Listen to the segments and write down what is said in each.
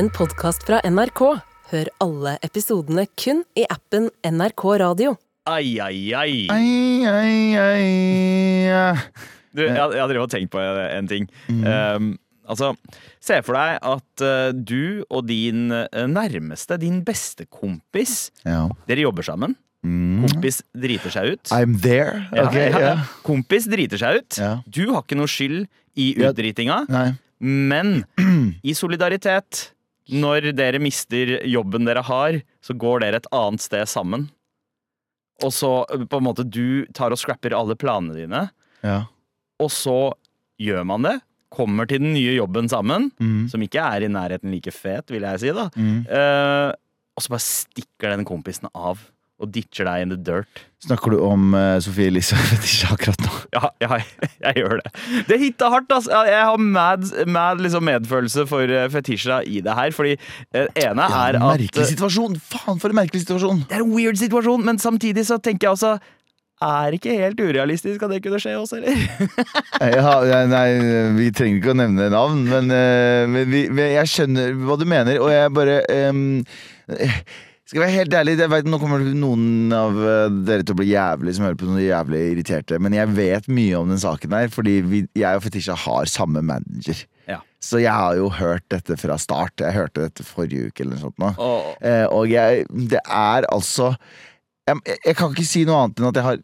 en podkast fra NRK. Hør alle episodene kun i appen NRK Radio. Ai, ai, ai. Ai, ai, ai. Du, jeg, jeg har drevet og tenkt på en ting. Um, altså, se for deg at uh, du og din eh, nærmeste, din beste kompis, Ja. dere jobber sammen. Mm. Kompis driter seg ut. I'm there. Ja, Ok, ja, ja. Kompis driter seg ut. Du har ikke noe skyld i utdritinga, men i solidaritet, når dere mister jobben dere har, så går dere et annet sted sammen. Og så eh, på en måte du tar og scrapper alle planene dine, Ja. og så gjør man det. Kommer til den nye jobben sammen, Mm. som ikke er i nærheten like fet, vil jeg si. da Mm. Uh, Og så bare stikker den kompisen av og ditcher deg in the dirt. Snakker du om uh, Sofie Elise Fetisha akkurat nå? Ja, ja, jeg gjør det. Det hitta hardt, altså. Jeg har mad, mad liksom medfølelse for fetisja Fetisha i det her. Fordi uh, ene Ja, er at merkelig situasjon! Faen, for en merkelig situasjon! Det er en weird situasjon, men samtidig så tenker jeg også Er ikke helt urealistisk at det kunne skje oss, eller? Ja, nei, vi trenger ikke å nevne navn, men, eh, men, vi, jeg skjønner hva du mener, og jeg bare um, eh, Skal jeg være helt ærlig, jeg vet, Nå kommer noen av eh, dere til å bli jævlig som hører på noen jævlig irriterte, men jeg vet mye om den saken her, fordi vi, jeg og Fetisha har samme manager. Ja. Så jeg har jo hørt dette fra start. Jeg hørte dette forrige uke eller noe sånt. Nå. Og, Eh, og jeg Det er altså jeg, jeg kan ikke si noe annet enn at jeg har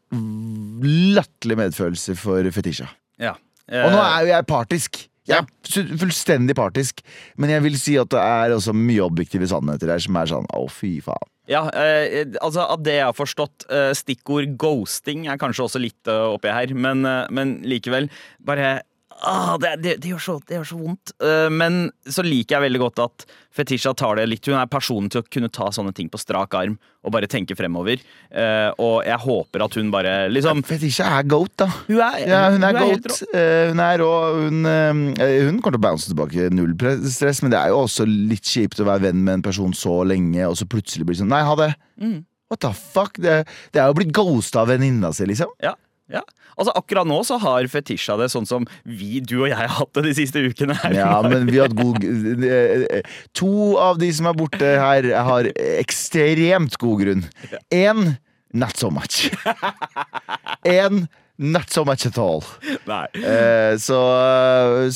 latterlig medfølelse for Fetisha. ja. Og nå er jo jeg partisk. Jeg er fullstendig partisk. Men jeg vil si at det er også mye objektive sannheter her som er sånn å, fy faen. Ja, eh, altså Av det jeg har forstått, eh, stikkord ghosting er kanskje også litt eh, oppi her, men, eh, men likevel bare ah, det, det, det, gjør så, det gjør så vondt. Uh, men så liker jeg veldig godt at Fetisha tar det litt Hun er personen til å kunne ta sånne ting på strak arm og bare tenke fremover. Uh, og jeg håper at hun bare liksom Fetisha er goat, da. Hun er, Ja, hun er helt goat. rå. Eh, hun er rå. Hun, hun kommer til å bounce tilbake null stress, men det er jo også litt kjipt å være venn med en person så lenge, og så plutselig blir det sånn Nei, ha det. Mm. What the fuck? Det, det er jo blitt ghosta av venninna si, liksom. Ja, ja. Altså Akkurat nå så har fetisja det sånn som vi, du og jeg har hatt det de siste ukene. her Ja, men vi har hatt god eh, eh, To av de som er borte her, har ekstremt god grunn. Én not so much. Én not so much at all. Nei. Eh, så,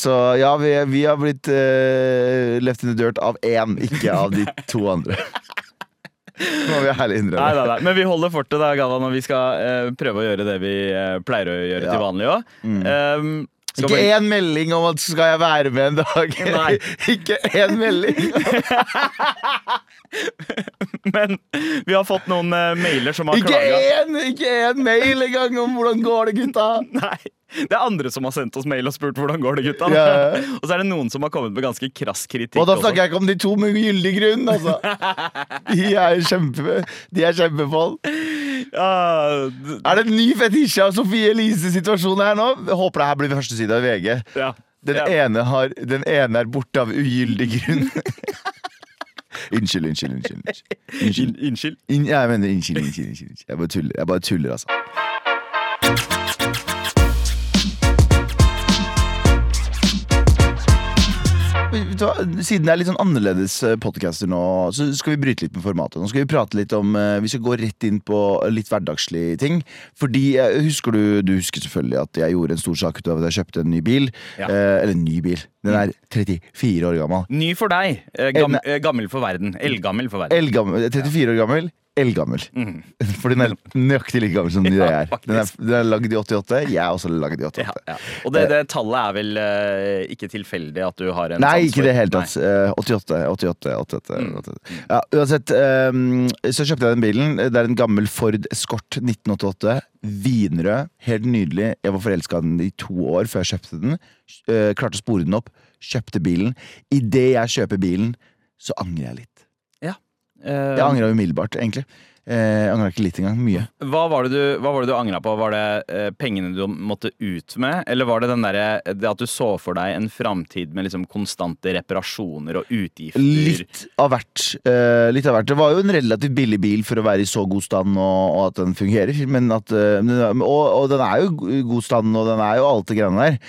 så ja, vi, vi har blitt eh, left in the dirt av én, ikke av de to andre. Må vi ærlig Nei, innrømme. nei, nei. Men vi holder fortet da, Galvan, og vi skal uh, prøve å gjøre det vi uh, pleier å gjøre Ja. til vanlig òg. Um, Ikke én melding om at skal jeg være med en dag. Nei. ikke én melding. Men vi har fått noen uh, mailer som har Ikke klaga. én, ikke én mail engang om hvordan går det, gutta. Nei. Det er andre som har sendt oss mail og spurt hvordan går det gutta. Ja, ja. og så er det noen som har kommet med ganske krass kritikk. Og da også. snakker jeg ikke om de to med gyldig grunn, altså. De er kjempe De er kjempefold. Er det en ny fetisje av Sofie Elises situasjon her nå? Jeg håper det her blir første side av VG. ja. Den, ja. ene har, den ene er borte av ugyldig grunn. Unnskyld, unnskyld, unnskyld. unnskyld. In, unnskyld. In, jeg mener unnskyld, unnskyld. unnskyld. Jeg bare tuller, jeg bare tuller altså. Vet du hva? Siden det er litt sånn annerledes podcaster nå, så skal vi bryte litt med formatet. Nå skal vi prate litt om eh, Vi skal gå rett inn på litt hverdagslige ting. Fordi eh, husker du Du husker selvfølgelig at jeg gjorde en stor sak ut av at jeg kjøpte en ny bil. Ja. Eh, eller en ny bil. Den er 34 år gammel. Ny for deg, eh, gam, eh, gammel for verden. Eldgammel for verden. Eldgammel, 34 år gammel, eldgammel. Mm. For den er nøyaktig like gammel som Ja, jeg er. Den er, den er lagd i 88. Jeg er også lagd i 88. Ja, ja. Og det, det tallet er vel uh, ikke tilfeldig at du har en Nei, ikke i det hele tatt. Uh, 88, 88, 88, Mm. 88. Ja, uansett, um, så kjøpte jeg den bilen. Det er en gammel Ford Escort 1988. Vinrød. Helt nydelig. Jeg var forelska i den i to år før jeg kjøpte den. Uh, klarte å spore den opp. Kjøpte bilen. Idet jeg kjøper bilen, så angrer jeg litt. Eh, Jeg angra umiddelbart, egentlig. Eh, jeg angra ikke litt engang. Mye. Hva var det du, var det du angra på? Var det eh, pengene du måtte ut med? Eller var det den derre- det at du så for deg en framtid med liksom konstante reparasjoner og utgifter? Litt av hvert. Eh, litt av hvert. Det var jo en relativt billig bil for å være i så god stand og, og at den fungerer. Men at, eh, og, og den er jo i god stand, og den er jo alt det greiene der.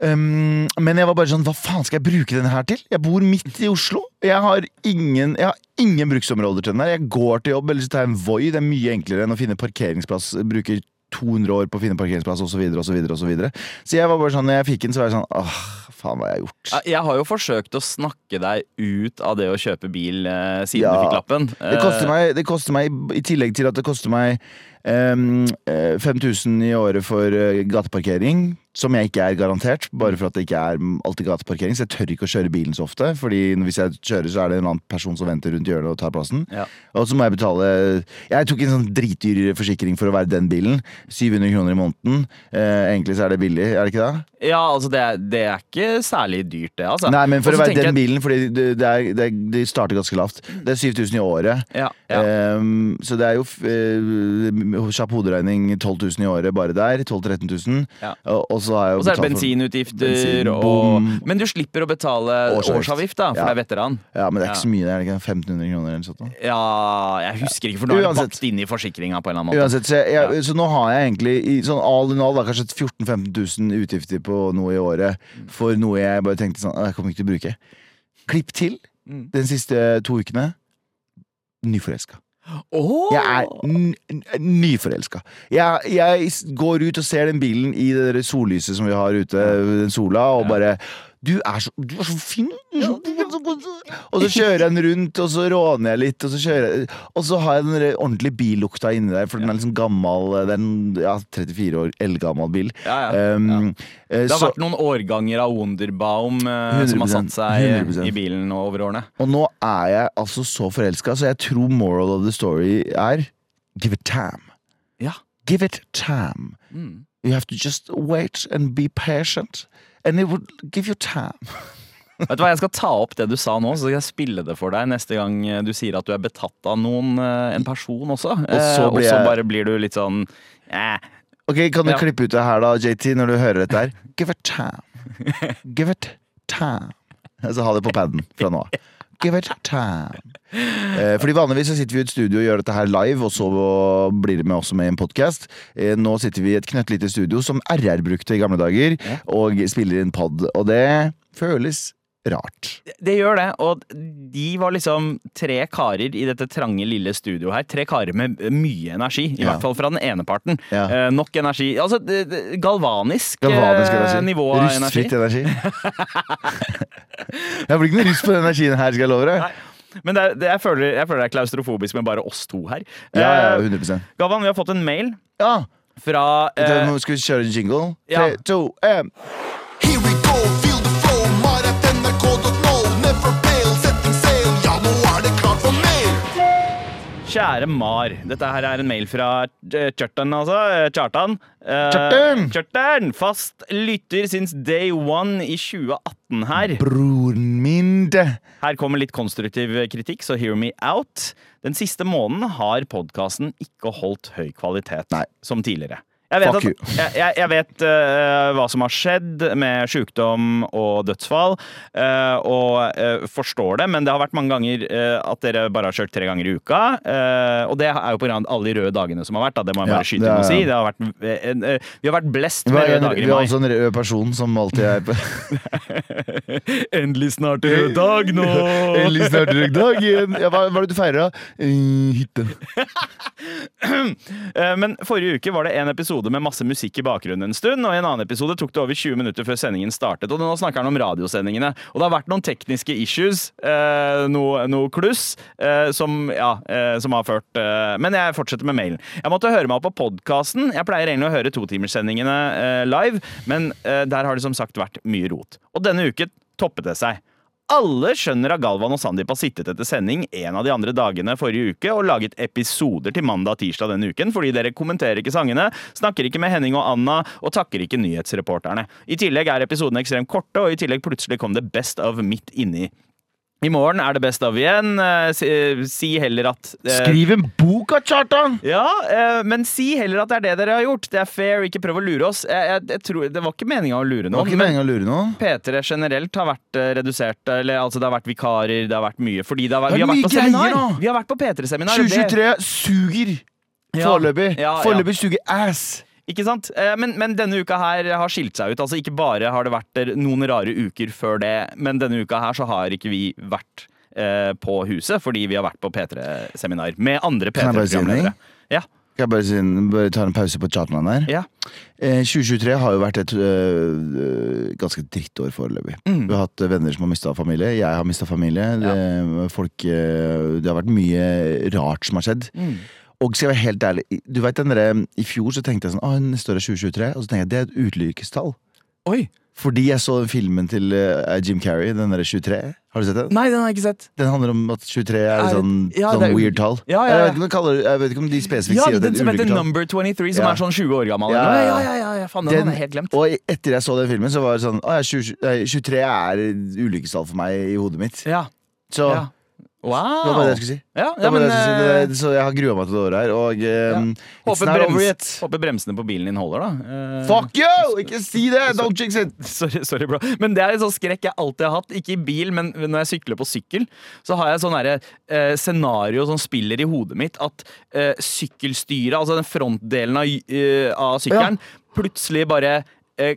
Um, men jeg var bare sånn, hva faen skal jeg bruke denne her til? Jeg bor midt i Oslo. Jeg har ingen, jeg har ingen bruksområder til den her. Jeg går til jobb, eller så tar jeg en Voi. Det er mye enklere enn å finne parkeringsplass. Bruker 200 år på å finne parkeringsplass, osv., videre, og Så, videre. så jeg var bare sånn, når jeg fikk den, så var jeg sånn åh, faen, hva har jeg gjort? Jeg har jo forsøkt å snakke deg ut av det å kjøpe bil eh, siden Ja. du fikk lappen. Det koster Eh, meg, det koster meg i tillegg til at det koster meg um, eh, 5000 i året for eh, gateparkering, som jeg ikke er garantert, bare for at det ikke er alltid gateparkering. Så jeg tør ikke å kjøre bilen så ofte, Fordi hvis jeg kjører, så er det en annen person som venter rundt hjørnet og tar plassen. Ja. Og så må jeg betale Jeg tok en sånn dritdyr forsikring for å være den bilen. 700 kroner i måneden. Eh, egentlig så er det billig, er det ikke det? Ja, altså det, er- det er ikke særlig dyrt, det. altså. Nei, men for Også å være den jeg- bilen, fordi det, er, det, det starter ganske lavt. Det er 7000 i året. ja, ja. Ehm, så det er jo uh, kjapp hoderegning 12 000 i året bare der. 12 000-13 000. Ja. Og, og så er det bensinutgifter Bensin, og. Men du slipper å betale Årsavgift. da, for Ja. det er veteran. Ja, men det er ikke så mye, det er ikke 1500 kroner eller sånt. Ja, jeg husker ikke, for nå er det bakt inn i forsikringa på en eller annen måte. Uansett, så, jeg, jeg, så nå har jeg egentlig i sånn all in all da, kanskje 14 000-15 000 utgifter på noe i året for noe jeg bare tenkte sånn Jeg kommer ikke til å bruke. Klipp til Mm. den siste to ukene. Nyforelska. Åh! Jeg er nyforelska. Jeg, jeg går ut og ser den bilen i det der sollyset som vi har ute, den sola, og bare du er, så, du er så fin! Og så kjører jeg den rundt, og så råner jeg litt, og så, kjører jeg, og så har jeg den ordentlige billukta inni der, for den er liksom gammel. Det er en ja, 34 år eldgammel bil. Ja, ja, Um, Det har så, vært noen årganger av Wunderbaum uh, som har satt seg 100%. i bilen over årene. og nå er jeg altså så forelska, så jeg tror moral of the story er give it time. Ja. Give it time. Mm. You have to just wait and be patient. And it would give you time. Vet du hva, Jeg skal ta opp det du sa nå, så skal jeg spille det for deg neste gang eh, du sier at du er betatt av noen, eh, en person også. så Eh, blir og så jeg- bare blir du litt sånn eh. Ok, Kan du Ja. klippe ut det her, da, JT, når du hører dette her? Give it time. Give it time. Så ha det på paden fra nå av. Give it time. Eh, fordi Vanligvis så sitter vi i et studio og gjør dette her live, og så blir det med også med i en podkast. Eh, nå sitter vi i et knøttlite studio som RR brukte i gamle dager, og spiller inn pod. Og det føles rart. Det gjør det, og de var liksom tre karer i dette trange, lille studioet her. Tre karer med mye energi, i Ja. hvert fall fra den ene parten. Ja. Eh, nok energi. Altså galvanisk, Galvanisk eh, energi. nivå av energi. Rustfritt energi. Jeg blir ikke noe rust på den energien her, skal jeg love deg. Nei. Men det, er- det, jeg, føler, jeg føler det er klaustrofobisk med bare oss to her. Ja, ja, 100% Galvan, vi har fått en mail Ja. fra eh, må- Skal vi kjøre en jingle? Tre, to, en. Kjære Mar. Dette her er en mail fra eh, Kjartan, altså. eh, Kjartan. Eh, Kjartan! Kjartan! Fast lytter since day one i 2018 her. Broren min. Her kommer litt konstruktiv kritikk, så hear me out. Den siste måneden har podkasten ikke holdt høy kvalitet Nei. som tidligere. Jeg vet, at, jeg, jeg, vet uh, hva som har skjedd med sykdom og dødsfall, uh, og uh, forstår det, men det har vært mange ganger at dere bare har kjørt tre ganger i uka. og det er jo pga. alle de røde dagene som har vært. Da. Det må jeg Ja, bare skyte inn og si. Det har vært, en, vi har vært blest med røde røde en, dager vi har også en rød person som alltid er på Endelig snart rød dag nå! Endelig snart rød dag igjen. Ja, hva, hva er det du feirer, da? Hytte. Eh, Men forrige uke var det en episode med masse musikk i bakgrunnen en stund, og i en annen episode tok det over 20 minutter før sendingen startet. Og nå snakker han om radiosendingene. Og det har vært noen tekniske issues, eh, noe, noe kluss, eh, som, ja, eh, som har ført eh, Men jeg fortsetter med mailen. Jeg måtte høre meg opp på podkasten. Jeg pleier egentlig å høre totimerssendingene eh, live, men eh, der har det som sagt vært mye rot. Og denne uken toppet det seg. Alle skjønner at Galvan og Sandeep har sittet etter sending en av de andre dagene forrige uke og laget episoder til mandag og tirsdag denne uken, fordi dere kommenterer ikke sangene, snakker ikke med Henning og Anna og takker ikke nyhetsreporterne. I tillegg er episodene ekstremt korte, og i tillegg plutselig kom det Best of midt inni. I morgen er det Best of igjen. Eh, Si, si heller at eh, Skriv en bok av Kjartan! ja, eh, men si heller at det er det dere har gjort. Det er fair, ikke prøv å lure oss. Jeg, jeg, jeg tror, det var ikke meninga å lure Det var noen. ikke å lure noen. P3 generelt har vært eh, redusert. Eller altså, det har vært vikarer, det har vært mye. Fordi det har vært, Det vi er har vært greier. Vi har vært på P3-seminar. 2023 suger! Foreløpig. ja, ja. Foreløpig suger ass. Ikke sant? Eh, Men, men denne uka her har skilt seg ut. Altså Ikke bare har det vært eh, noen rare uker før det, men denne uka her så har ikke vi vært eh, på huset fordi vi har vært på P3-seminar med andre Kan jeg bare si en ting? P3-programledere. Ja, Skal jeg bare, si, bare ta en pause på chatten her? ja. Eh, 2023 har jo vært et øh, ganske drittår foreløpig. Mm. Vi har hatt venner som har mista familie. Jeg har mista familie. Det, folk, det har vært mye rart som har skjedd. Mm. Og skal jeg være helt ærlig, du vet den der, I fjor så tenkte jeg sånn Å, neste år er 2023. Og så tenkte jeg det er et ulykkestall. Oi! Fordi jeg så filmen til uh, Jim Carrey, den derre 23. Har du sett den? Nei, den har jeg ikke sett. Den handler om at 23 er Er- et sånn, ja, sånn er- weird tall. Ja, ja, ja. Jeg, vet kaller, jeg vet ikke om de spesifikt Ja, sier det den er som heter. Number 23, som Ja. er sånn 20 år gammel. Ja, Ja, ja, ja, ja. ja, ja, faen, den Den- er helt glemt. Og etter jeg så den filmen, så var det sånn Å ja, 20, 23 er ulykkestall for meg i hodet mitt. Ja, Så ja. det var det jeg skulle si. Ja, ja, men jeg skulle si. eh, Så jeg har grua meg til det året her, og um, it's håper, brems, håper bremsene på bilen din holder, da. Eh, Fuck you! Ikke si det! Don't jinx it! Sorry, sorry, bro. Men det er en sånn skrekk jeg alltid har hatt. Ikke i bil, men når jeg sykler på sykkel, så har jeg sånn eh, scenario som spiller i hodet mitt. At eh, sykkelstyret, altså den frontdelen av, uh, av sykkelen, plutselig bare eh, eh,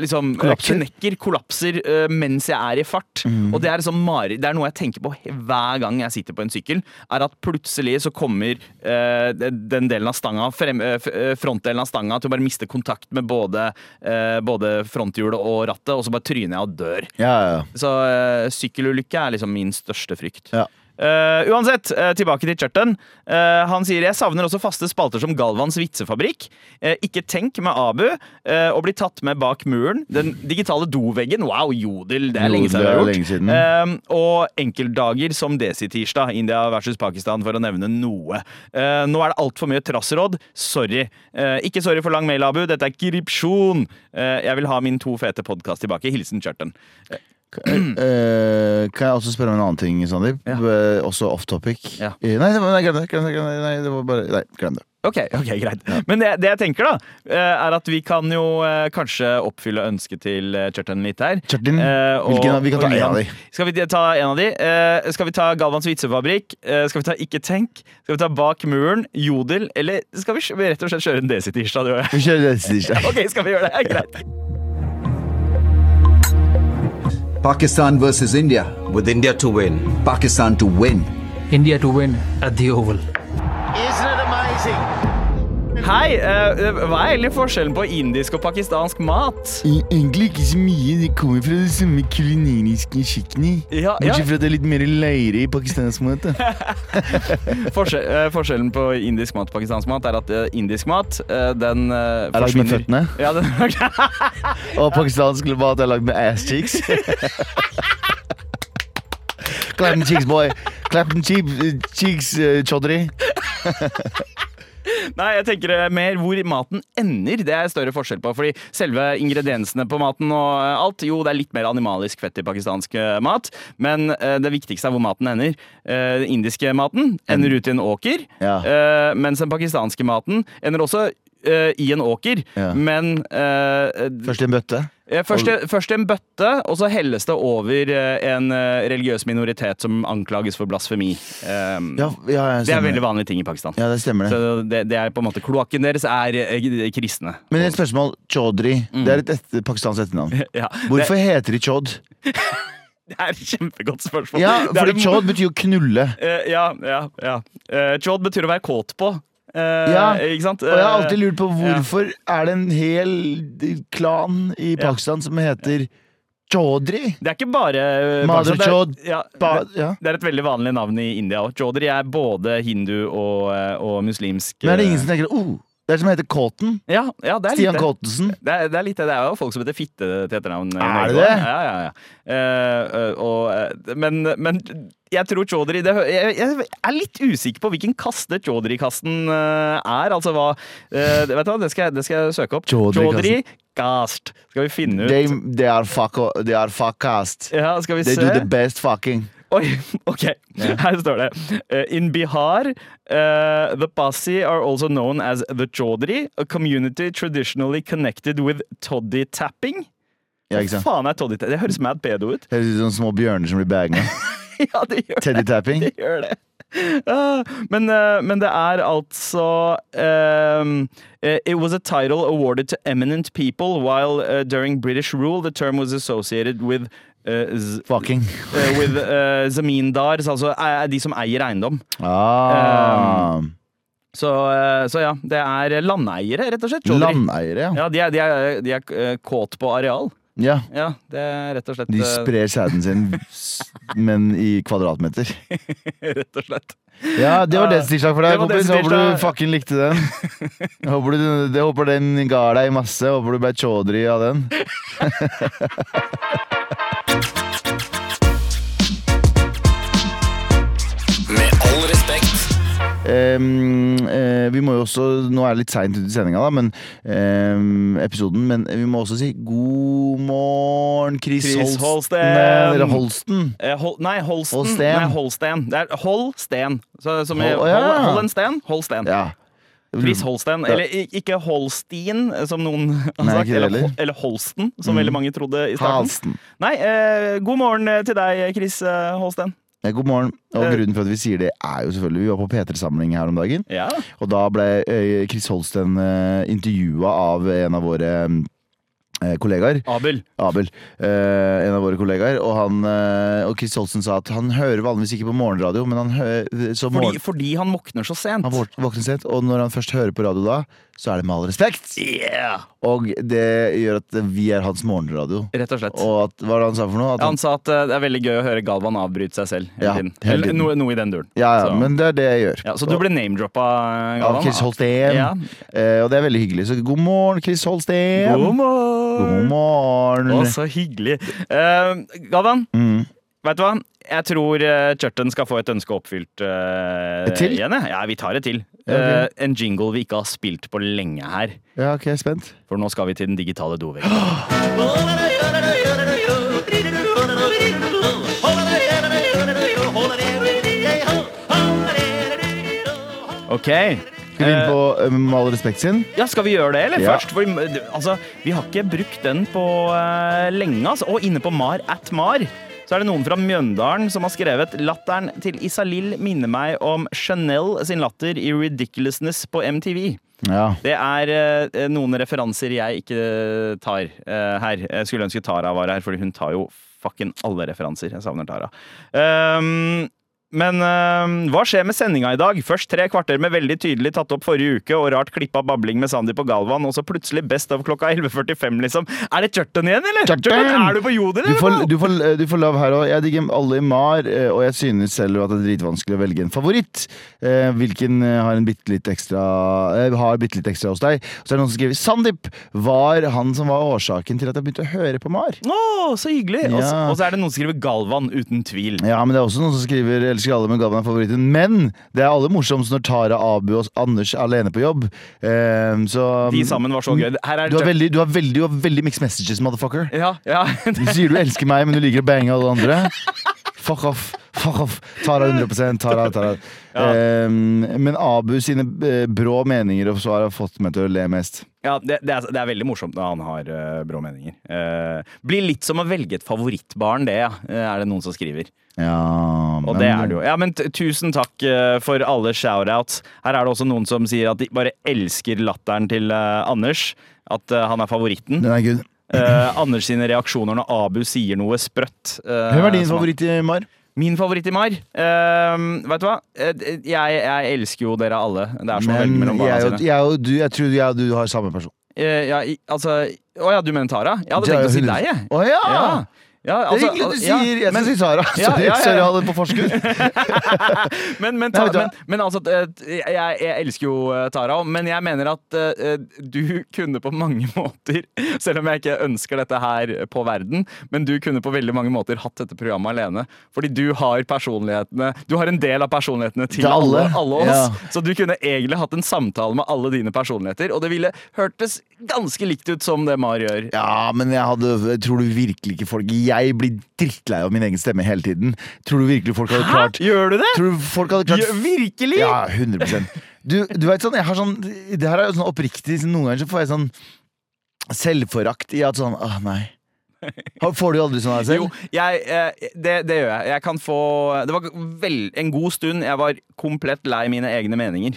liksom eh, Kollapser. knekker, kollapser eh, mens jeg er i fart. Og det er liksom Det er noe jeg tenker på hver gang jeg sitter på en sykkel. Er at plutselig så kommer eh, den delen av stanga, frem, eh, eh, frontdelen av stanga, til å bare miste kontakt med både, eh, både fronthjulet og rattet, og så bare tryner jeg og dør. Ja, ja, ja. Så eh, sykkelulykke er liksom min største frykt. Ja. Eh, uansett, uh, tilbake til Churton. Uh, han sier jeg savner også faste spalter som Galvans vitsefabrikk. Eh, ikke tenk med Abu. eh, og bli tatt med bak muren. Den digitale doveggen. Wow, jodel! Det er lenge siden. er lenge siden. Eh, og enkeltdager som Desi-tirsdag. India versus Pakistan, for å nevne noe. Eh, nå er det altfor mye trassråd. Sorry. Eh, ikke sorry for lang mail, Abu. Dette er korrupsjon. Eh, jeg vil ha min to fete podkast tilbake. Hilsen Churton. Eh, kan jeg også spørre om en annen ting, Sandeep? Ja. Uh, også off topic. Ja. Uh, nei, nei, glem det. Glem det. Nei, det var bare Nei, glem det. Ok, ok, greit. Men det, det jeg tenker, da, er at vi kan jo kanskje oppfylle ønsket til eh, litt her. Kjartin, Eh, og- hvilken vi kan ta en av de. Skal vi ta en av de? Skal vi ta Galvans vitsefabrikk? Skal vi ta Ikke tenk? Skal vi ta Bak muren? Jodel? Eller skal vi rett og slett kjøre en Desi-tirsdag? du og jeg? Vi kjører siste. Ok, skal vi gjøre det? Greit. Pakistan versus India. with India to win. Pakistan to win. India to win at the Oval. Hei, eh, hva er egentlig forskjellen på indisk og pakistansk mat? Egentlig ikke så mye. Det kommer fra det samme kulinariske kjøkkenet. Ja, ja. Bortsett fra at det er litt mer leire i pakistansk mat. Forskjell, eh, forskjellen på indisk mat og pakistansk mat er at eh, indisk mat, den Er lagd med føttene. Ja, den, Og pakistansk mat er lagd med ass cheeks. Clap cheeks, boy. Clap cheeks, cheeks uh, chaudhry. Nei, jeg tenker eh, mer hvor maten ender. Det er større forskjell på. Fordi selve ingrediensene på maten og eh, alt, jo, det er litt mer animalisk fett i pakistansk eh, mat. Men det viktigste er hvor maten ender. Den indiske maten ender ut i en åker. Ja. Mens den pakistanske maten ender også i en åker. Ja. Men Først i en bøtte. Eh, Først, først en bøtte, og så helles det over eh, en eh, religiøs minoritet som anklages for blasfemi. Um, Ja, ja, det er veldig vanlige ting i Pakistan. Ja, det stemmer det. Så det, det er på en måte Kloakken deres er kristne. Men et spørsmål. Chaudhry. Det er et etter, pakistansk etternavn. Ja, Hvorfor heter de chaud? det, er et kjempegodt spørsmål. Ja, fordi det- chaud betyr jo knulle. Uh, ja, ja, ja. Uh, Chod betyr å være kåt på. Eh, Ja, Ikke sant? Og jeg har Eh, alltid lurt på hvorfor er det en hel klan i Pakistan som heter chaudhry? Det er ikke bare eh, Chod. det er- ja, det, ja. det er et veldig vanlig navn i India. òg. Chaudhry er både hindu og, eh, og muslimsk. Men er det eh, ingen som tenker oh, det er som heter Kåten. Ja, ja, det er Stian Kåtensen. det. Er, det er litt det. Det er jo folk som heter Fitte til etternavn. Er det det? Ja, ja, ja. Uh, uh, og, eh, men, men jeg tror Chaudhry jeg, jeg er litt usikker på hvilken kaste Chaudhry-kasten eh, er. Altså hva eh, Vet du hva, det skal, det skal jeg søke opp. Chaudhry-kasten. Chaudhry-cast. Skal vi finne ut They, they are fuck, they are fuckcast. Ja, skal vi They se? do the best fucking. Oi, ok. Her står det. Uh, in Bihar, uh, the Pasi are also known as the Chaudhry, a community traditionally connected with toddy tapping. Ja, ikke sant? Faen er toddy tapping? Det høres mad pedo ut. Høres ut som små bjørner som blir baga. ja, det gjør Teddy tapping. Det gjør det. Ah, men, eh, men det er altså eh, It was a title awarded to eminent people while uh, during British rule the term was associated with Fucking. eh, with uh, zamindars, altså eh, de som eier eiendom. Ah. Så, eh, så ja, det er landeiere, rett og slett. Landeiere, ja. Ja, de er, de er, de er eh, kåt på areal. ja. Ja, det er rett og slett De eh, sprer sæden sin, men i kvadratmeter. Rett og slett. Ja, det var det tirsdag for deg, det kompis. Håper du fucking likte den. Håper, du, det, håper den ga deg masse. Håper du ble chaudhry av den. Vi må jo også Nå er det litt seint ute i sendinga, da, men ehm, episoden. Men vi må også si god morgen, Chris, Chris Holsten. Eller Holsten. Eh, Hol, nei, Holsten. Holsten. Nei, Holsten. Det er Holsten. Så, som i Hol- ja. hold en sten. Holsten. Ja. Chris Holsten. Eller ikke Holstein, som noen har sagt. Eller, eller Holsten, som Mm. veldig mange trodde i starten. Halsten. Nei, eh, god morgen eh, til deg, Chris eh, Holsten. Eh, God morgen. Og Eh. grunnen for at vi sier det, er jo selvfølgelig Vi var på P3-samling her om dagen. Ja. Og da ble eh, Chris Holsten uh, intervjua av en av våre eh, kollegaer. Abel. Abel. eh, en av våre kollegaer. Og, han, eh, og Chris Holsten sa at han hører vanligvis ikke på morgenradio, men han hører så Fordi, fordi han våkner så sent. han våkner sent. Og når han først hører på radio da, så er det med all respekt. Yeah. Og det gjør at vi er hans morgenradio. Rett og slett. Og at, hva var det han sa for noe? At han, han sa at eh, det er veldig gøy å høre Galvan avbryte seg selv Ja. Eller noe, noe i den duren. ja, ja, så. men det er det jeg gjør. Ja, så du ble name-droppa, Av Galvan? Chris Holsten. Ja. Eh, og det er veldig hyggelig. Så god morgen, Chris Holsten. God morgen! God morgen. Å, så hyggelig. Uh, Galvan, Mm. vet du hva? Jeg tror uh, Churton skal få et ønske oppfylt uh, til? igjen. jeg. Ja, vi tar et til. Ja. Eh, en jingle vi ikke har spilt på lenge her. Ja, ok, spent. For nå skal vi til den digitale doveggen. Ok. Skal vi inn Eh, på uh, Med all respekt sin? Ja, Skal vi gjøre det, eller? Ja. Først, for, altså, Vi har ikke brukt den på uh, lenge. Altså. Og inne på Mar at Mar så er det noen fra Mjøndalen som har skrevet Latteren til Isalill minner meg om Chanel sin latter i Ridiculousness på MTV. Ja. Det er uh, noen referanser jeg ikke tar her. Jeg skulle ønske Tara var her, fordi hun tar jo fucking alle referanser. Jeg savner Tara. Um, men øh, hva skjer med sendinga i dag? Først tre kvarter med veldig tydelig tatt opp forrige uke og rart klippa babling med Sandeep og Galvan, og så plutselig Best of klokka 11.45, liksom. Er det Churton igjen, eller? Churton! Er du på Jodel, Du får, du, får, du får love her òg. Jeg digger alle i Mar, eh, og jeg synes selv at det er dritvanskelig å velge en favoritt. Eh, Hvilken har en bitte litt ekstra Har bitte litt ekstra hos deg. Så er det noen som skriver Sandeep var han som var årsaken til at jeg begynte å høre på Mar. Å, så hyggelig! Ja. Og så er det noen som skriver Galvan, uten tvil. Ja, men det er også noen som skriver Elsker alle, men Galvan er favoritten. Men det er aller morsomst når Tara, Abu og Anders er alene på jobb. Um, så De sammen var så gøy. Er du har veldig, du har veldig, du har veldig mixed messages, motherfucker. Ja, ja. Du sier du elsker meg, men du liker å bange alle andre. Fuck off. Fuck off. Tara 100% Tara, Ja. Ehm, men Abu sine eh, brå meninger og svar har fått meg til å le mest. Ja, det, det, er, det er veldig morsomt når han har uh, brå meninger. Eh, blir litt som å velge et favorittbarn, det, ja. er det noen som skriver. Ja, Og det er det jo. Ja, men tusen takk for alle shoutouts. Her er det også noen som sier at de bare elsker latteren til Anders. At han er favoritten. Den er good. Eh, Anders sine reaksjoner når Abu sier noe sprøtt. eh, Hvem er din favoritt i Mar? Min favoritt i Mar? Eh, vet du hva? Jeg, jeg elsker jo dere alle. Det er som å velge mellom barna jeg, sine. jeg, du, jeg tror jeg og du har samme person. Eh, ja, i- altså Å ja, du mener Tara? Jeg hadde tenkt å si deg, jeg. Å ja! Ja. Ja, Det er altså, hyggelig du ja, sier Jeg men- skal si Sara. Sorry, ja, sorry, jeg den på forskudd. Men, men, ta, men, men altså eh, jeg, jeg elsker jo eh, Tara, men jeg mener at uh, du kunne på mange måter Selv om jeg ikke ønsker dette her på verden, men du kunne på veldig mange måter hatt dette programmet alene. Fordi du har personlighetene Du har en del av personlighetene til alle. alle, alle oss. Så du kunne egentlig hatt en samtale med alle dine personligheter, og det ville hørtes ganske likt ut som det Mar gjør. Ja, men jeg hadde Tror du virkelig ikke folk Jeg blir drittlei av min egen stemme hele tiden. Tror du virkelig folk hadde klart Hæ? Gjør du det? Tror du folk hadde klart Gjør- virkelig? Ja, 100% Du, du vet sånn, jeg har sånn Det her er jo sånn oppriktig Noen ganger så får jeg sånn selvforakt i at sånn Åh, nei. Får du aldri sånn av selv? Jo, jeg, eh, det, det gjør jeg. Jeg kan få Det var vel, en god stund jeg var komplett lei mine egne meninger.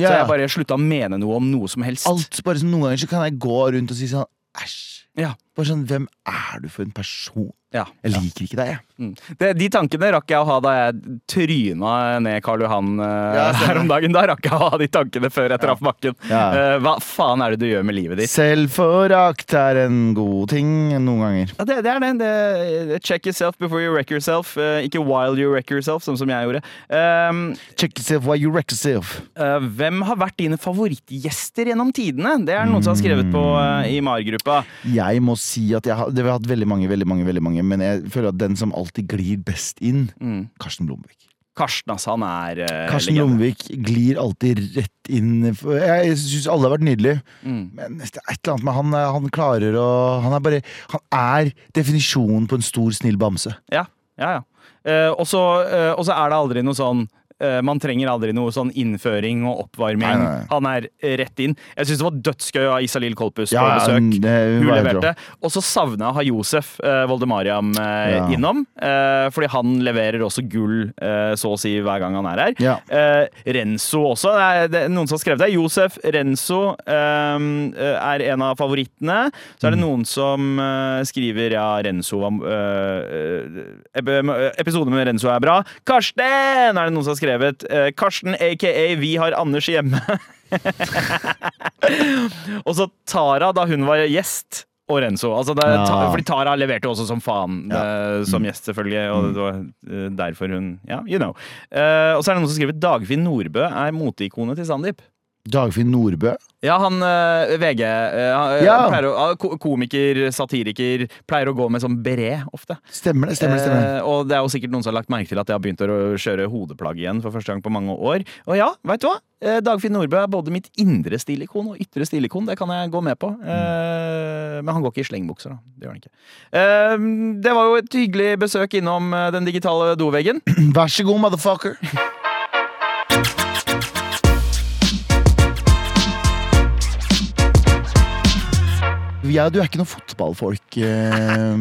Så Ja. jeg bare slutta å mene noe om noe som helst. Alt, bare som Noen ganger så kan jeg gå rundt og si sånn æsj. Ja. Bare sånn, Hvem er du for en person? Ja. Jeg liker ikke deg, jeg. Mm. Det, de tankene rakk jeg å ha da jeg tryna ned Karl Johan uh, Ja, her om dagen. Da rakk jeg å ha de tankene før jeg traff bakken. Ja. Eh, hva faen er det du gjør med livet ditt? Selvforakt er en god ting noen ganger. Det, det er det. det. Check yourself before you wreck yourself. Uh, ikke while you wreck yourself, sånn som jeg gjorde. Um, Check yourself while you wreck yourself. eh, hvem har vært dine favorittgjester gjennom tidene? Det er noen som har skrevet på i MAR-gruppa. Jeg må si at jeg har, det har hatt veldig mange, veldig mange, veldig mange men jeg føler at den som alltid glir best inn, Mm. Karsten Blomvik. Karsten, altså. han er uh, Karsten Blomvik glir alltid rett inn. Jeg syns alle har vært nydelige, Mm. men det er et eller annet med han. Han klarer å Han er bare Han er definisjonen på en stor, snill bamse. Ja, ja, ja. Uh, og så uh, er det aldri noe sånn eh, man trenger aldri noe sånn innføring og oppvarming. Nei, nei, nei. Han er rett inn. Jeg syns det var dødsgøy ha Isalill Kolpus Ja, på besøk. det Hun leverte. Og så savna jeg å ha Josef eh, Voldemariam eh, Ja. innom. Eh, fordi han leverer også gull eh, så å si hver gang han er her. Ja. Eh, Renzo også. Det er, det er noen som har skrevet det. Josef Renzo eh, er en av favorittene. Så er det Mm. noen som eh, skriver ja, Renzo var eh, eh, Episoden med Renzo er bra. Karsten er det noen som har skrevet. Eh, Karsten aka Vi har Anders hjemme. Og så Tara, da hun var gjest. Og Renzo. Altså det, Ja. ta, fordi Tara leverte også som faen Ja. uh, som gjest, selvfølgelig. Og det var uh, derfor hun Ja, you know. Uh, og så er det noen som skriver Dagfinn Nordbø er moteikonet til Sandeep. Dagfinn Nordbø. Ja, han eh, VG eh, han, Ja. å, Komiker, satiriker, pleier å gå med sånn beret ofte. Stemmer det. stemmer det, stemmer det. Eh, og det er jo sikkert noen som har lagt merke til at jeg har begynt å kjøre hodeplagg igjen for første gang på mange år. Og ja, veit du hva? Eh, Dagfinn Nordbø er både mitt indre stilikon og ytre stilikon. Det kan jeg gå med på. Eh, men han går ikke i slengbukser, da. Det gjør han ikke. Eh, det var jo et hyggelig besøk innom eh, den digitale doveggen. Vær så god, motherfucker. Ja, du er ikke noen fotballfolk, eh,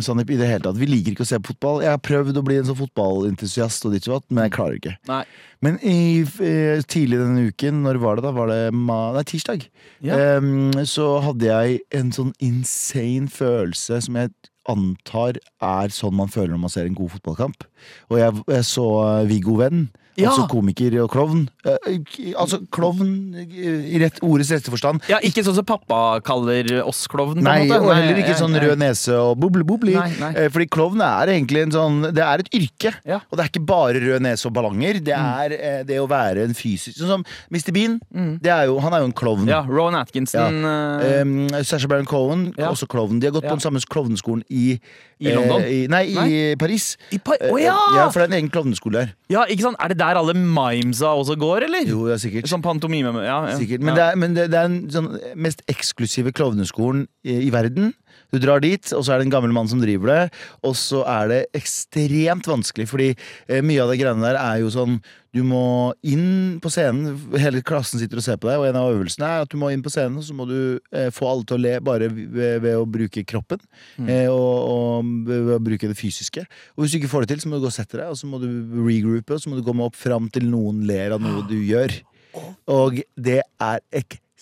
Sandeep, i det hele tatt. Vi liker ikke å se på fotball. Jeg har prøvd å bli en sånn fotballentusiast, og ditt og datt, men jeg klarer ikke. Nei. Men i, eh, tidlig denne uken, når var det da? Var det ma nei, tirsdag? Ja. Eh, så hadde jeg en sånn insane følelse som jeg antar er sånn man føler når man ser en god fotballkamp. Og jeg, jeg så eh, Viggo Venn. Ja. Altså komiker og klovn. Eh, eh, altså klovn i rett, ordets rette forstand. Ja, ikke sånn som pappa kaller oss klovn, på Nei, og heller ikke sånn rød nese og boble-bobli. Eh, Fordi klovn er egentlig en sånn Det er et yrke. Ja. Og det er ikke bare rød nese og ballonger. Det er eh, det å være en fysisk Sånn som Mr. Bean. Det er jo, han er jo en klovn. Ja, Rowan Atkinson Ja. Um, Sasha Baron Cohen, også klovn. De har gått på den samme klovneskolen i I London? eh, i, nei, i Nei. Paris. I Pa- oh, ja! For det er en egen klovneskole der. Ja, ikke sant? Er det der alle mimesa også går, eller? Jo, ja, sikkert. Sånn pantomime ja, ja. Sikkert. Men, det er, men det, det er den sånn, mest eksklusive klovneskolen i, i verden. Du drar dit, og så er det en gammel mann som driver det. Og så er det ekstremt vanskelig, fordi eh, mye av det greiene der er jo sånn Du må inn på scenen, hele klassen sitter og ser på deg, og en av øvelsene er at du må inn på scenen, og så må du eh, få alle til å le bare ved, ved å bruke kroppen. Eh, og, og ved å bruke det fysiske. Og hvis du ikke får det til, så må du gå og sette deg, og så må du regroupe, og så må du komme opp fram til noen ler av noe du gjør. Og det er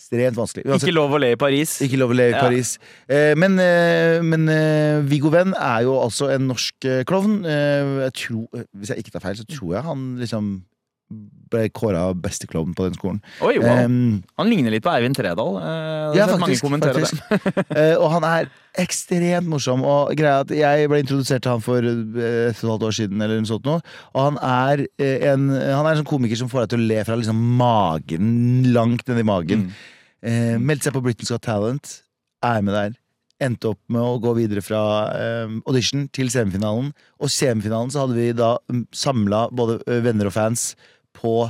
ekstremt vanskelig. Uansett, Ikke lov å le i Paris. ikke lov å le i Ja. Paris. Eh, men eh, men eh, Viggo Venn er jo altså en norsk eh, klovn. Eh, jeg tror, eh, hvis jeg ikke tar feil, så tror jeg han liksom ble kåra beste klovn på den skolen. Oi, wow. um, Han ligner litt på Eivind Tredal. Uh, ja, faktisk. faktisk. uh, og han er ekstremt morsom. Og greia at Jeg ble introdusert til han for et og et år siden, eller noe sånt nå. Og han er, en, han er en sånn komiker som får deg til å le fra liksom magen, langt nedi magen. Eh, meldte seg på Britain's Got Talent, er med der. Endte opp med å gå videre fra eh, audition til semifinalen. Og semifinalen så hadde vi da samla både eh, venner og fans på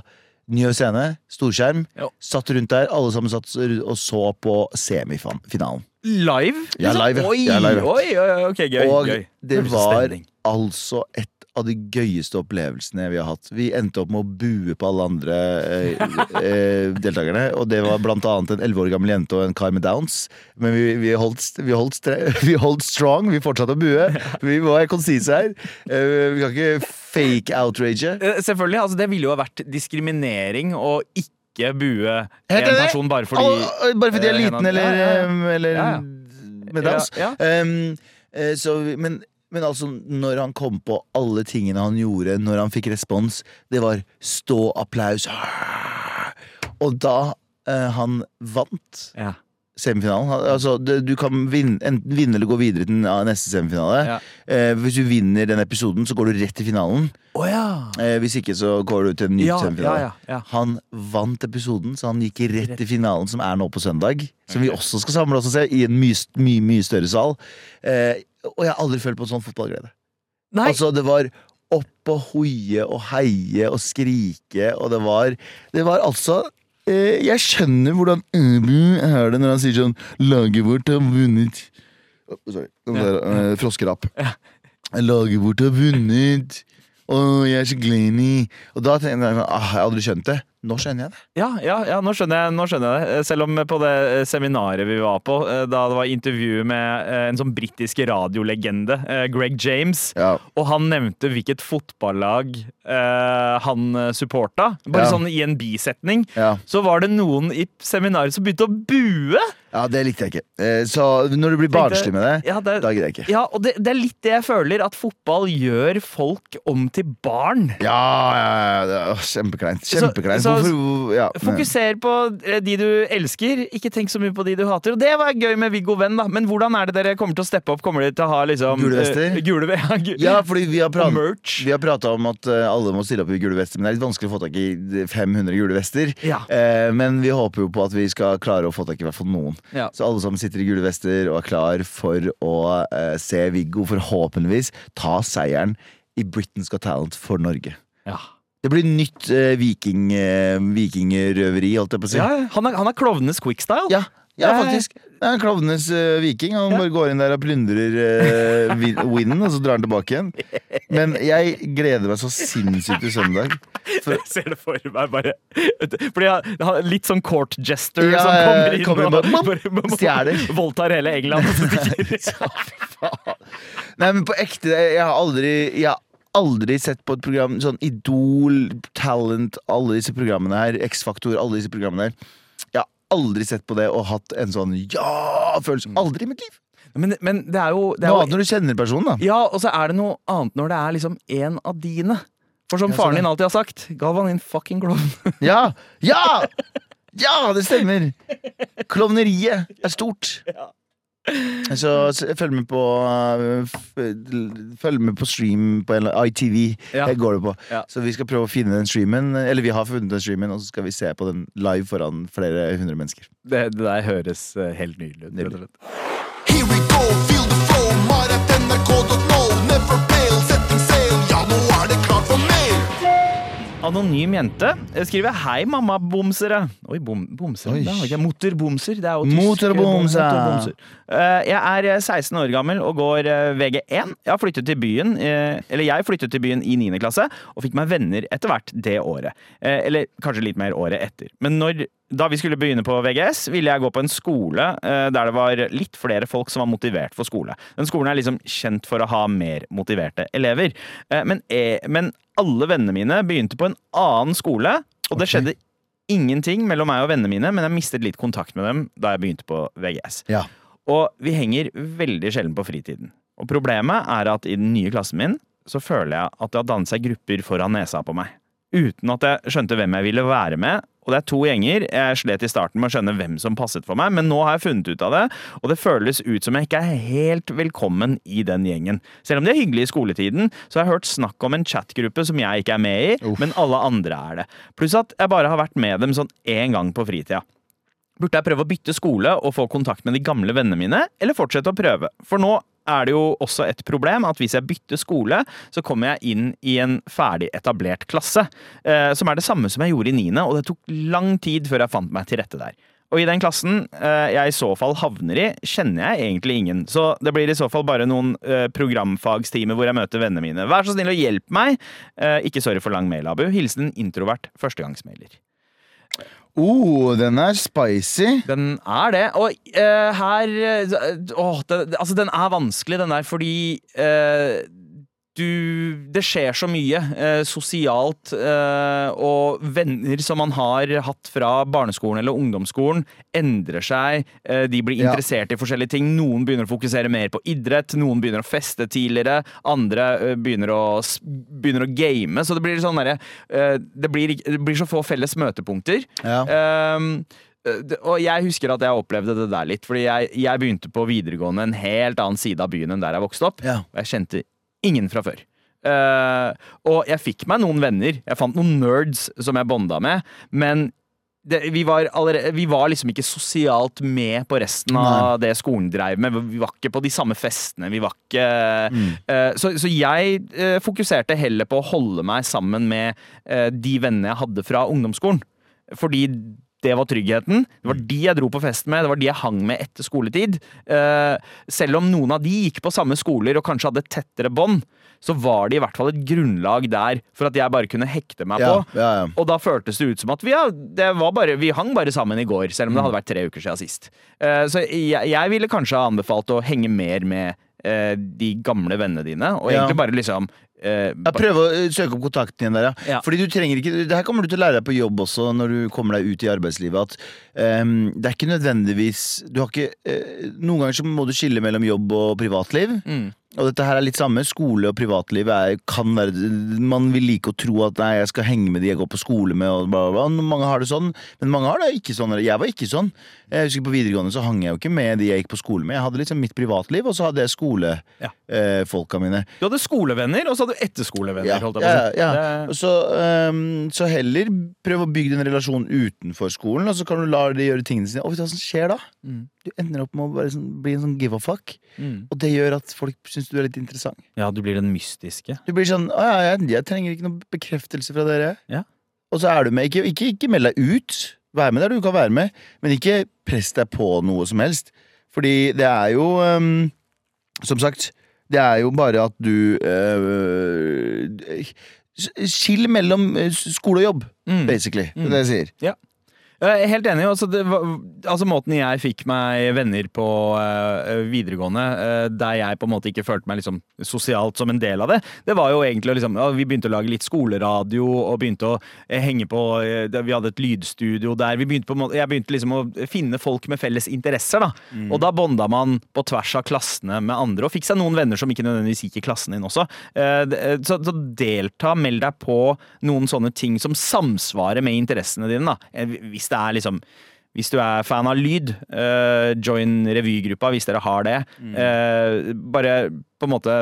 Njø scene, storskjerm. Jo. Satt rundt der, alle sammen satt og så på semifinalen. Live? Ja, liksom? live. Oi, Ja, live, ja. oi, oi, ok, gøy. Og gøy. det var altså et av de gøyeste opplevelsene vi har hatt. Vi endte opp med å bue på alle andre eh, eh, deltakerne. Og det var blant annet en elleve år gammel jente og en kar med downs. Men vi, vi, holdt, vi, holdt vi holdt strong. Vi fortsatte å bue. Vi må være konsise her. Eh, vi kan ikke fake outrage. Eh, Selvfølgelig, altså Det ville jo ha vært diskriminering å ikke bue en person bare fordi All, bare fordi de er eh, liten en eller, eh, eller Ja, ja. med downs. Ja, Um, eh, så, men, men altså, når han kom på alle tingene han gjorde, når han fikk respons, det var stå, applaus. Og da eh, han vant Ja. semifinalen Altså, du kan vinne, enten vinne eller gå videre til neste semifinale. Ja. Eh, hvis du vinner den episoden, så går du rett til finalen. Oh, ja. Eh, hvis ikke, så går du til en ny Ja, semifinale. ja, ja, ja. Han vant episoden, så han gikk rett til finalen, som er nå på søndag. Som vi også skal samle oss og se, i en mye, mye, mye større sal. Eh, og jeg har aldri følt på sånn fotballglede. Nei, Altså, det var opp og hoie og heie og skrike, og det var Det var altså eh, Jeg skjønner hvordan Øbu er det når han sier sånn Laget vårt har vunnet oh, Sorry. Det var, eh, Froskerap. Laget vårt har vunnet. Å, jeg er så glad i Og da tenkte jeg sånn, ah, jeg har aldri skjønt det. Nå skjønner jeg det. Ja, ja, ja nå, skjønner jeg, nå skjønner jeg det. Selv om på det eh, seminaret vi var på, eh, da det var intervju med eh, en sånn britisk radiolegende, Greg James, Ja. og han nevnte hvilket fotballag eh, han supporta, bare sånn i en bisetning, så var det noen i seminaret som begynte å bue! ja, det likte jeg ikke. Så når du blir barnslig med det, Ja, det, da gidder jeg ikke. ja og det, det er litt det jeg føler, at fotball gjør folk om til barn. Ja, ja, ja, kjempekleint. Så- Kjempekleint. så- ja, Fokuser på eh, de du elsker, ikke tenk så mye på de du hater. Og det var gøy med Viggo Venn, da. Men hvordan er det dere kommer til å steppe opp? Kommer dere til å ha liksom Gule vester? Uh, gule, ja, gule, Ja, fordi vi har merch. Vi har prata om at eh, alle må stille opp i gule vester, men det er litt vanskelig å få tak i 500 gule vester. Ja. Uh, men vi håper jo på at vi skal klare å få tak i hvert fall noen. Så alle som sitter i gule vester og er klar for å se Viggo forhåpentligvis ta seieren i Britain's Got Talent for Norge. Ja. Det blir nytt eh, viking, eh, vikingrøveri, holdt jeg på å si. Ja, han er, han er klovnenes quickstyle. Ja, ja, Eh, faktisk. Det er en klovnenes eh, viking. Han bare går inn der og plundrer uh, winnen, og så drar han tilbake igjen. Men jeg gleder meg så sinnssykt til søndag. For, Jeg ser det for meg, bare. Fordi han, han er litt sånn court jester Ja, som kommer inn kommer inn og bare, bare, stjeler. voldtar hele England. og stikker. nei, men på ekte, jeg har aldri Jeg har aldri sett på et program sånn Idol, Talent, alle disse programmene her, X-Faktor, alle disse programmene her. Jeg har aldri sett på det og hatt en sånn ja-følelse. Aldri i mitt liv. Men, men det er jo, det er Noe annet når du kjenner personen, da. Ja, og så er det noe annet når det er liksom en av dine. For som faren din alltid har sagt, Galvan din fucking klovn. Ja! Ja! Ja, det stemmer! Klovneriet er stort. Så, så følg med på uh, Følg med på stream på ITV. Ja. Det går det på. Ja. Så vi skal prøve å finne den streamen. Eller vi har funnet den streamen, og så skal vi se på den live foran flere hundre mennesker. Det, det der høres eh, helt nydelig ut. Nydelig. Here we go, feel the flow, Anonym jente skriver 'Hei, mamma-bomsere'. Oi, bom, bomser. Oi. Er ikke Motorbomser. Det er jo. Motorbomser. Eh, Jeg er eh, 16 år gammel og går eh, VG1. Jeg har flyttet til byen eh, Eller jeg flyttet til byen i 9. klasse og fikk meg venner etter hvert det året. Eh, Eller kanskje litt mer året etter. Men når, da vi skulle begynne på VGS, ville jeg gå på en skole eh, der det var litt flere folk som var motivert for skole. Den skolen er liksom kjent for å ha mer motiverte elever. Eh, Men, eh, men alle vennene mine begynte på en annen skole, og det skjedde ingenting mellom meg og vennene mine, men jeg mistet litt kontakt med dem da jeg begynte på VGS. Ja. Og vi henger veldig sjelden på fritiden. Og problemet er at i den nye klassen min så føler jeg at det har dannet seg grupper foran nesa på meg. Uten at jeg skjønte hvem jeg ville være med. Og det er to gjenger. Jeg slet i starten med å skjønne hvem som passet for meg, men nå har jeg funnet ut av det, og det føles ut som jeg ikke er helt velkommen i den gjengen. Selv om de er hyggelige i skoletiden, så har jeg hørt snakk om en chatgruppe som jeg ikke er med i, Uff. men alle andre er det. Pluss at jeg bare har vært med dem sånn én gang på fritida. Burde jeg prøve å bytte skole og få kontakt med de gamle vennene mine, eller fortsette å prøve? For nå er det jo også et problem at hvis jeg bytter skole, så kommer jeg inn i en ferdig etablert klasse, eh, som er det samme som jeg gjorde i niende, og det tok lang tid før jeg fant meg til rette der. Og i den klassen eh, jeg i så fall havner i, kjenner jeg egentlig ingen. Så det blir i så fall bare noen eh, programfagstimer hvor jeg møter vennene mine. Vær så snill og hjelp meg. Ikke sorry for lang mail, Abu. Hilsen introvert førstegangsmailer. Oh, den er spicy. Den er det. Og uh, her uh, Åh, det, altså, den er vanskelig, den der, fordi eh, du Det skjer så mye eh, sosialt, eh, og venner som man har hatt fra barneskolen eller ungdomsskolen, endrer seg. Eh, de blir Ja. interessert i forskjellige ting. Noen begynner å fokusere mer på idrett, noen begynner å feste tidligere, andre eh, begynner å, begynner å game. Så det blir sånn derre eh, det, det blir så få felles møtepunkter. Ja. Ehm, eh, og jeg husker at jeg opplevde det der litt, fordi jeg, jeg begynte på videregående en helt annen side av byen enn der jeg vokste opp. Ja. Og jeg kjente ingen fra før. Uh, og jeg fikk meg noen venner. Jeg fant noen nerds som jeg bonda med, men det, vi, var allerede, vi var liksom ikke sosialt med på resten av det skolen dreiv med. Vi var ikke på de samme festene. Vi var ikke eh, så, så jeg uh, fokuserte heller på å holde meg sammen med de vennene jeg hadde fra ungdomsskolen. Fordi det var tryggheten. Det var de jeg dro på fest med, det var de jeg hang med etter skoletid. Eh, selv om noen av de gikk på samme skoler og kanskje hadde tettere bånd, så var det i hvert fall et grunnlag der for at jeg bare kunne hekte meg på. ja, ja. Og da føltes det ut som at vi, ja, det var bare, vi hang bare sammen i går, selv om det hadde vært tre uker siden sist. Eh, så jeg, jeg ville kanskje ha anbefalt å henge mer med eh, de gamle vennene dine, og egentlig bare liksom eh, Ja, Prøve å eh, søke opp kontakten igjen der, ja. Ja. Fordi du trenger ikke Det her kommer du til å lære deg på jobb også når du kommer deg ut i arbeidslivet, at um, det er ikke nødvendigvis Du har ikke eh, Noen ganger så må du skille mellom jobb og privatliv. Mm. Og dette her er litt samme. Skole og privatliv er, kan være Man vil like å tro at nei, jeg skal henge med de jeg går på skole med, og bla, bla, bla. Mange har det sånn, men mange har det ikke sånn. Jeg var ikke sånn. Jeg husker På videregående så hang jeg jo ikke med de jeg gikk på skole med. Jeg hadde liksom mitt privatliv, og så hadde jeg Ja. skolefolka mine. Du hadde skolevenner, og så hadde du etterskolevenner. Ja, ja, ja. Det- Så, um, så heller prøv å bygge en relasjon utenfor skolen, og så kan du la de gjøre tingene sine. Og vet du hva som skjer da? Du ender opp med å sånn, bli en sånn give a fuck. Mm. Og det gjør at folk syns du er litt interessant. Ja, du blir den mystiske. Du blir sånn Å ja, jeg, jeg trenger ikke noen bekreftelse fra dere. Ja. Og så er du med. Ikke, ikke, ikke meld deg ut. Vær med der du kan være med, men ikke press deg på noe som helst. Fordi det er jo um, Som sagt, det er jo bare at du uh, Skill mellom eh, skole og jobb, Mm. basically. Det er det jeg sier. Jeg er helt enig. Altså, det var, altså Måten jeg fikk meg venner på uh, videregående, uh, der jeg på en måte ikke følte meg liksom sosialt som en del av det, det var jo egentlig liksom, ja, Vi begynte å lage litt skoleradio og begynte å uh, henge på Vi hadde et lydstudio der. Vi begynte på en måte, jeg begynte liksom å finne folk med felles interesser. da Og da bonda man på tvers av klassene med andre, og fikk seg noen venner som ikke nødvendigvis gikk i klassen din også. Så, så delta, meld deg på noen sånne ting som samsvarer med interessene dine. da Eh, Hvis det er liksom hvis du er fan av lyd, uh, join revygruppa hvis dere har det. Uh, bare på en måte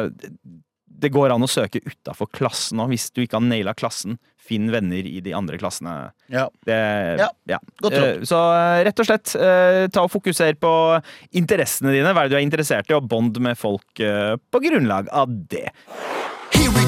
Det går an å søke utafor klassen òg, hvis du ikke har naila klassen. Finn venner i de andre klassene. Ja. Det, Ja, godt råd. Eh, Så rett og slett, ta og fokuser på interessene dine. Hva er det du er interessert i, og bond med folk på grunnlag av det. Here we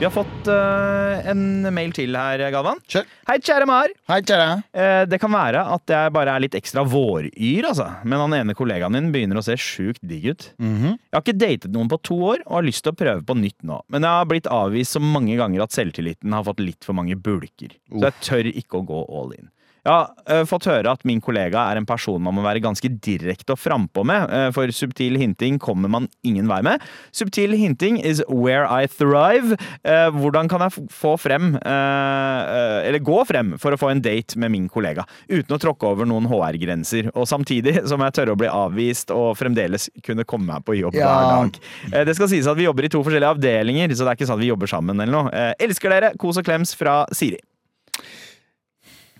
Vi har fått uh, en mail til her, Galvan. Kjør. Hei, kjære Mar. Hei, kjære. Uh, det kan være at jeg bare er litt ekstra våryr, altså. Men han ene kollegaen min begynner å se sjukt digg ut. Mhm. Jeg har ikke datet noen på to år, og har lyst til å prøve på nytt nå. Men jeg har blitt avvist så mange ganger at selvtilliten har fått litt for mange bulker. Så jeg tør ikke å gå all in. Jeg har eh, fått høre at min kollega er en person man må være ganske direkte og frampå med, eh, for subtil hinting kommer man ingen vei med. Subtil hinting is where I thrive. Eh, hvordan kan jeg få frem, eller gå frem, for å få en date med min kollega, uten å tråkke over noen HR-grenser, og samtidig som jeg tørre å bli avvist og fremdeles kunne komme meg på jobb Ja. hver dag. Det skal sies at vi jobber i to forskjellige avdelinger, så det er ikke sånn at vi jobber sammen eller noe. Elsker dere! Kos og klems fra Siri.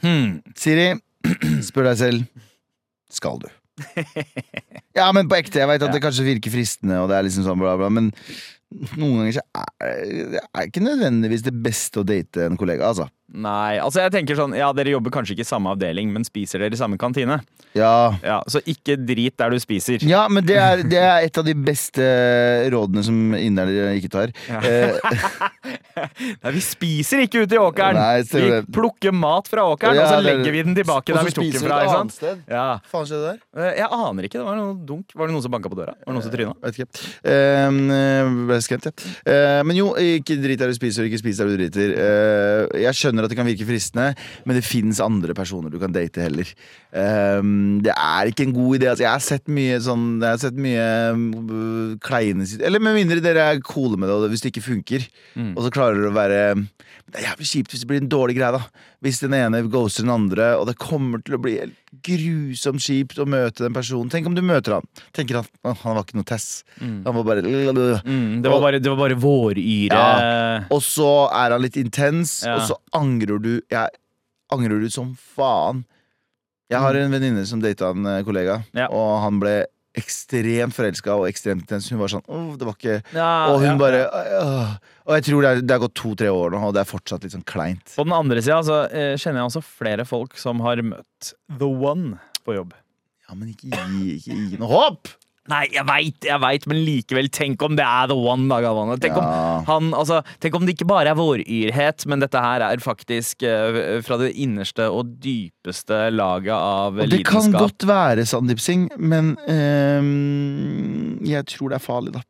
Hmm. Siri, spør deg selv Skal du? Ja, men på ekte. Jeg vet at det kanskje virker fristende, og det er liksom sånn bla, bla, men noen ganger så er det er ikke nødvendigvis det beste å date en kollega, altså. Nei, altså jeg tenker sånn Ja, dere jobber kanskje ikke i samme avdeling, men spiser dere i samme kantine? Ja, Ja, Så ikke drit der du spiser. ja men det er, det er et av de beste rådene som indere ikke tar. Ja. Nei, vi spiser ikke ute i åkeren! Nei, vi plukker mat fra åkeren, Ja, og så legger vi den tilbake der vi tok den fra. ikke sant? sted. Ja. Faen skjedde der? Eh, Jeg aner ikke. Det var noe dunk. Var det noen som banka på døra? Var det noen som tryna? Vet ikke. Uh, ble skremt, ja. Uh, men jo, ikke drit der du spiser, og ikke spis der du driter. Uh, jeg skjønner at det kan virke fristende, men det fins andre personer du kan date heller. Um, det er ikke en god idé. Altså, jeg har sett mye sånn Jeg har sett mye uh, kleine Eller med mindre dere er coole med det, hvis det ikke funker. Og så klarer dere å være Det er jævlig kjipt hvis det blir en dårlig greie, da. Hvis den ene ghoster den andre, og det kommer til å bli grusomt kjipt å møte den personen. Tenk om du møter han. Tenker han han var ikke noe Tess. Han var bare Mm, det, var bare, det var bare våryre. Ja. Og så er han litt intens, Ja. og så angrer du Jeg angrer du som faen. Jeg har en venninne som data en eh, kollega, Ja. og han ble ekstremt forelska og ekstremt intens. Hun var sånn Åh, det var ikke Ja, Og hun ja, bare «Åh». Og jeg tror det er, det er gått to-tre år nå, og det er fortsatt litt sånn kleint. På den andre sida så eh, kjenner jeg også flere folk som har møtt the one på jobb. Ja, men ikke gi, ikke gi noe håp! Nei, jeg veit, jeg vet, men likevel, tenk om det er the one, da, Galvan. Tenk, Ja. om han, altså, tenk om det ikke bare er våryrhet, men dette her er faktisk uh, fra det innerste og dypeste laget av Og det kan godt være Sandeep Singh, men uh, jeg tror det er farlig, da.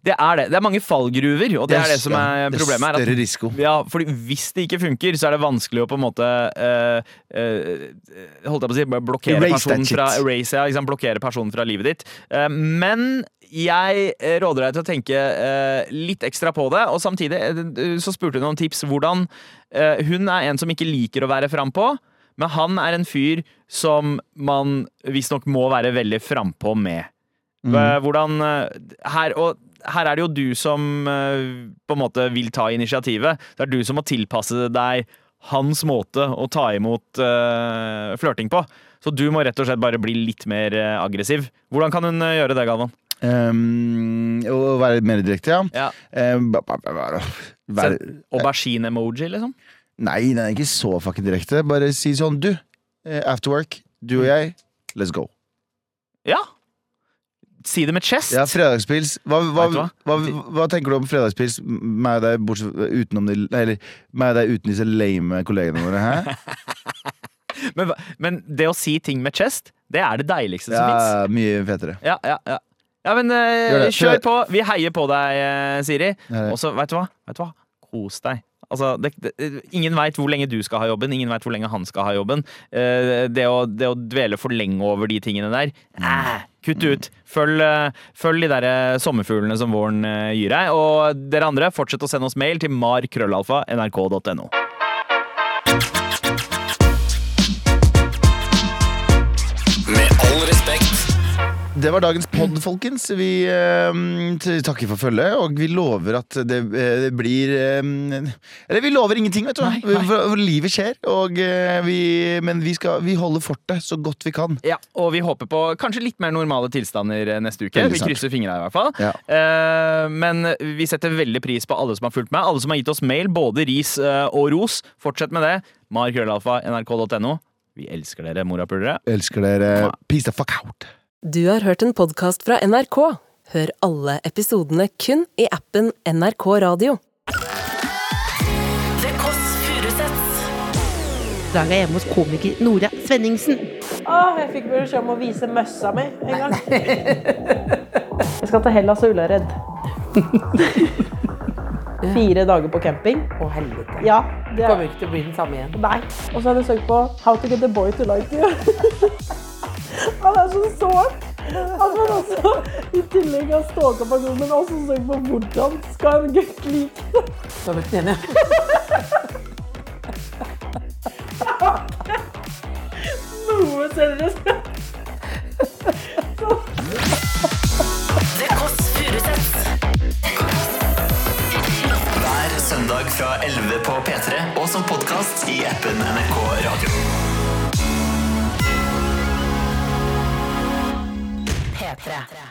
Det er det. Det er mange fallgruver, og det, er det som er problemet. det at- Større risiko. Ja, fordi hvis det ikke funker, så er det vanskelig å på en måte uh, uh, Holdt jeg på å si blokkere Erase personen fra erase, ja, liksom, blokkere personen fra livet ditt. Uh, men jeg råder deg til å tenke litt ekstra på det, og samtidig så spurte hun om tips. Hvordan Hun er en som ikke liker å være frampå, men han er en fyr som man visstnok må være veldig frampå med. Mm. Hvordan her, og her er det jo du som eh, på en måte vil ta initiativet. Det er du som må tilpasse deg hans måte å ta imot uh, flørting på. Så du må rett og slett bare bli litt mer eh, aggressiv. Hvordan kan hun gjøre det, Galvan? Um, å være mer direkte, ja. Ja. Være, Aubergine-emoji, liksom? nei, den er ikke så fucking direkte. Bare si sånn, du. After work, du og jeg, let's go. Ja. Si det med chest. Ja, fredagspils. Hva, hva, hva, hva? tenker du om fredagspils? Meg og deg bortsett utenom de Eller meg og deg uten disse lame kollegene våre, hæ? Men, men det å si ting med chest, det er det deiligste som fins. Ja, mye fetere. Ja, ja, ja. ja, men uh, kjør på. Vi heier på deg, eh, Siri. Og så, veit du hva? Vet du hva? Kos deg. Altså, det, det, ingen veit hvor lenge du skal ha jobben, ingen veit hvor lenge han skal ha jobben. Eh, det, å, det å dvele for lenge over de tingene der, eh, kutt ut. Følg, eh, følg de der eh, sommerfuglene som våren gir deg. Og dere andre, fortsett å sende oss mail til markrøllalfa Det var dagens pod, folkens. Vi eh, takker for følget, og vi lover at det, eh, det blir eh, Eller vi lover ingenting, vet du. Nei, nei. For, for livet skjer, og, eh, vi, men vi, skal, vi holder fortet så godt vi kan. Ja, og vi håper på kanskje litt mer normale tilstander eh, neste uke. Vi krysser fingra i hvert fall. Ja. Eh, men vi setter veldig pris på alle som har fulgt med. Alle som har gitt oss mail, både ris og ros. Fortsett med det. Markrøllalfa, nrk.no. Vi elsker dere, morapulere. Elsker dere. Peace the fuck out. Du har hørt en podkast fra NRK. Hør alle episodene kun i appen NRK Radio. Det Kåss Furuseths. I dag er jeg hjemme hos komiker Nora Svenningsen. Åh, jeg fikk beskjed om å vise møssa mi en gang. Jeg skal til Hellas og Ullared. Fire dager på camping. Å, helvete. Ja, det Kommer er ikke til å bli den samme igjen. Nei. Og så har jeg søkt på How to get a boy to like you. Han er så sår At man også i tillegg har stalka personen, men også søkt på hvordan skal en gutt like det. Da ble den enige. Noe selvrespekt. Hver søndag fra 11 på P3 og som podkast i appen NRK Radio. P3.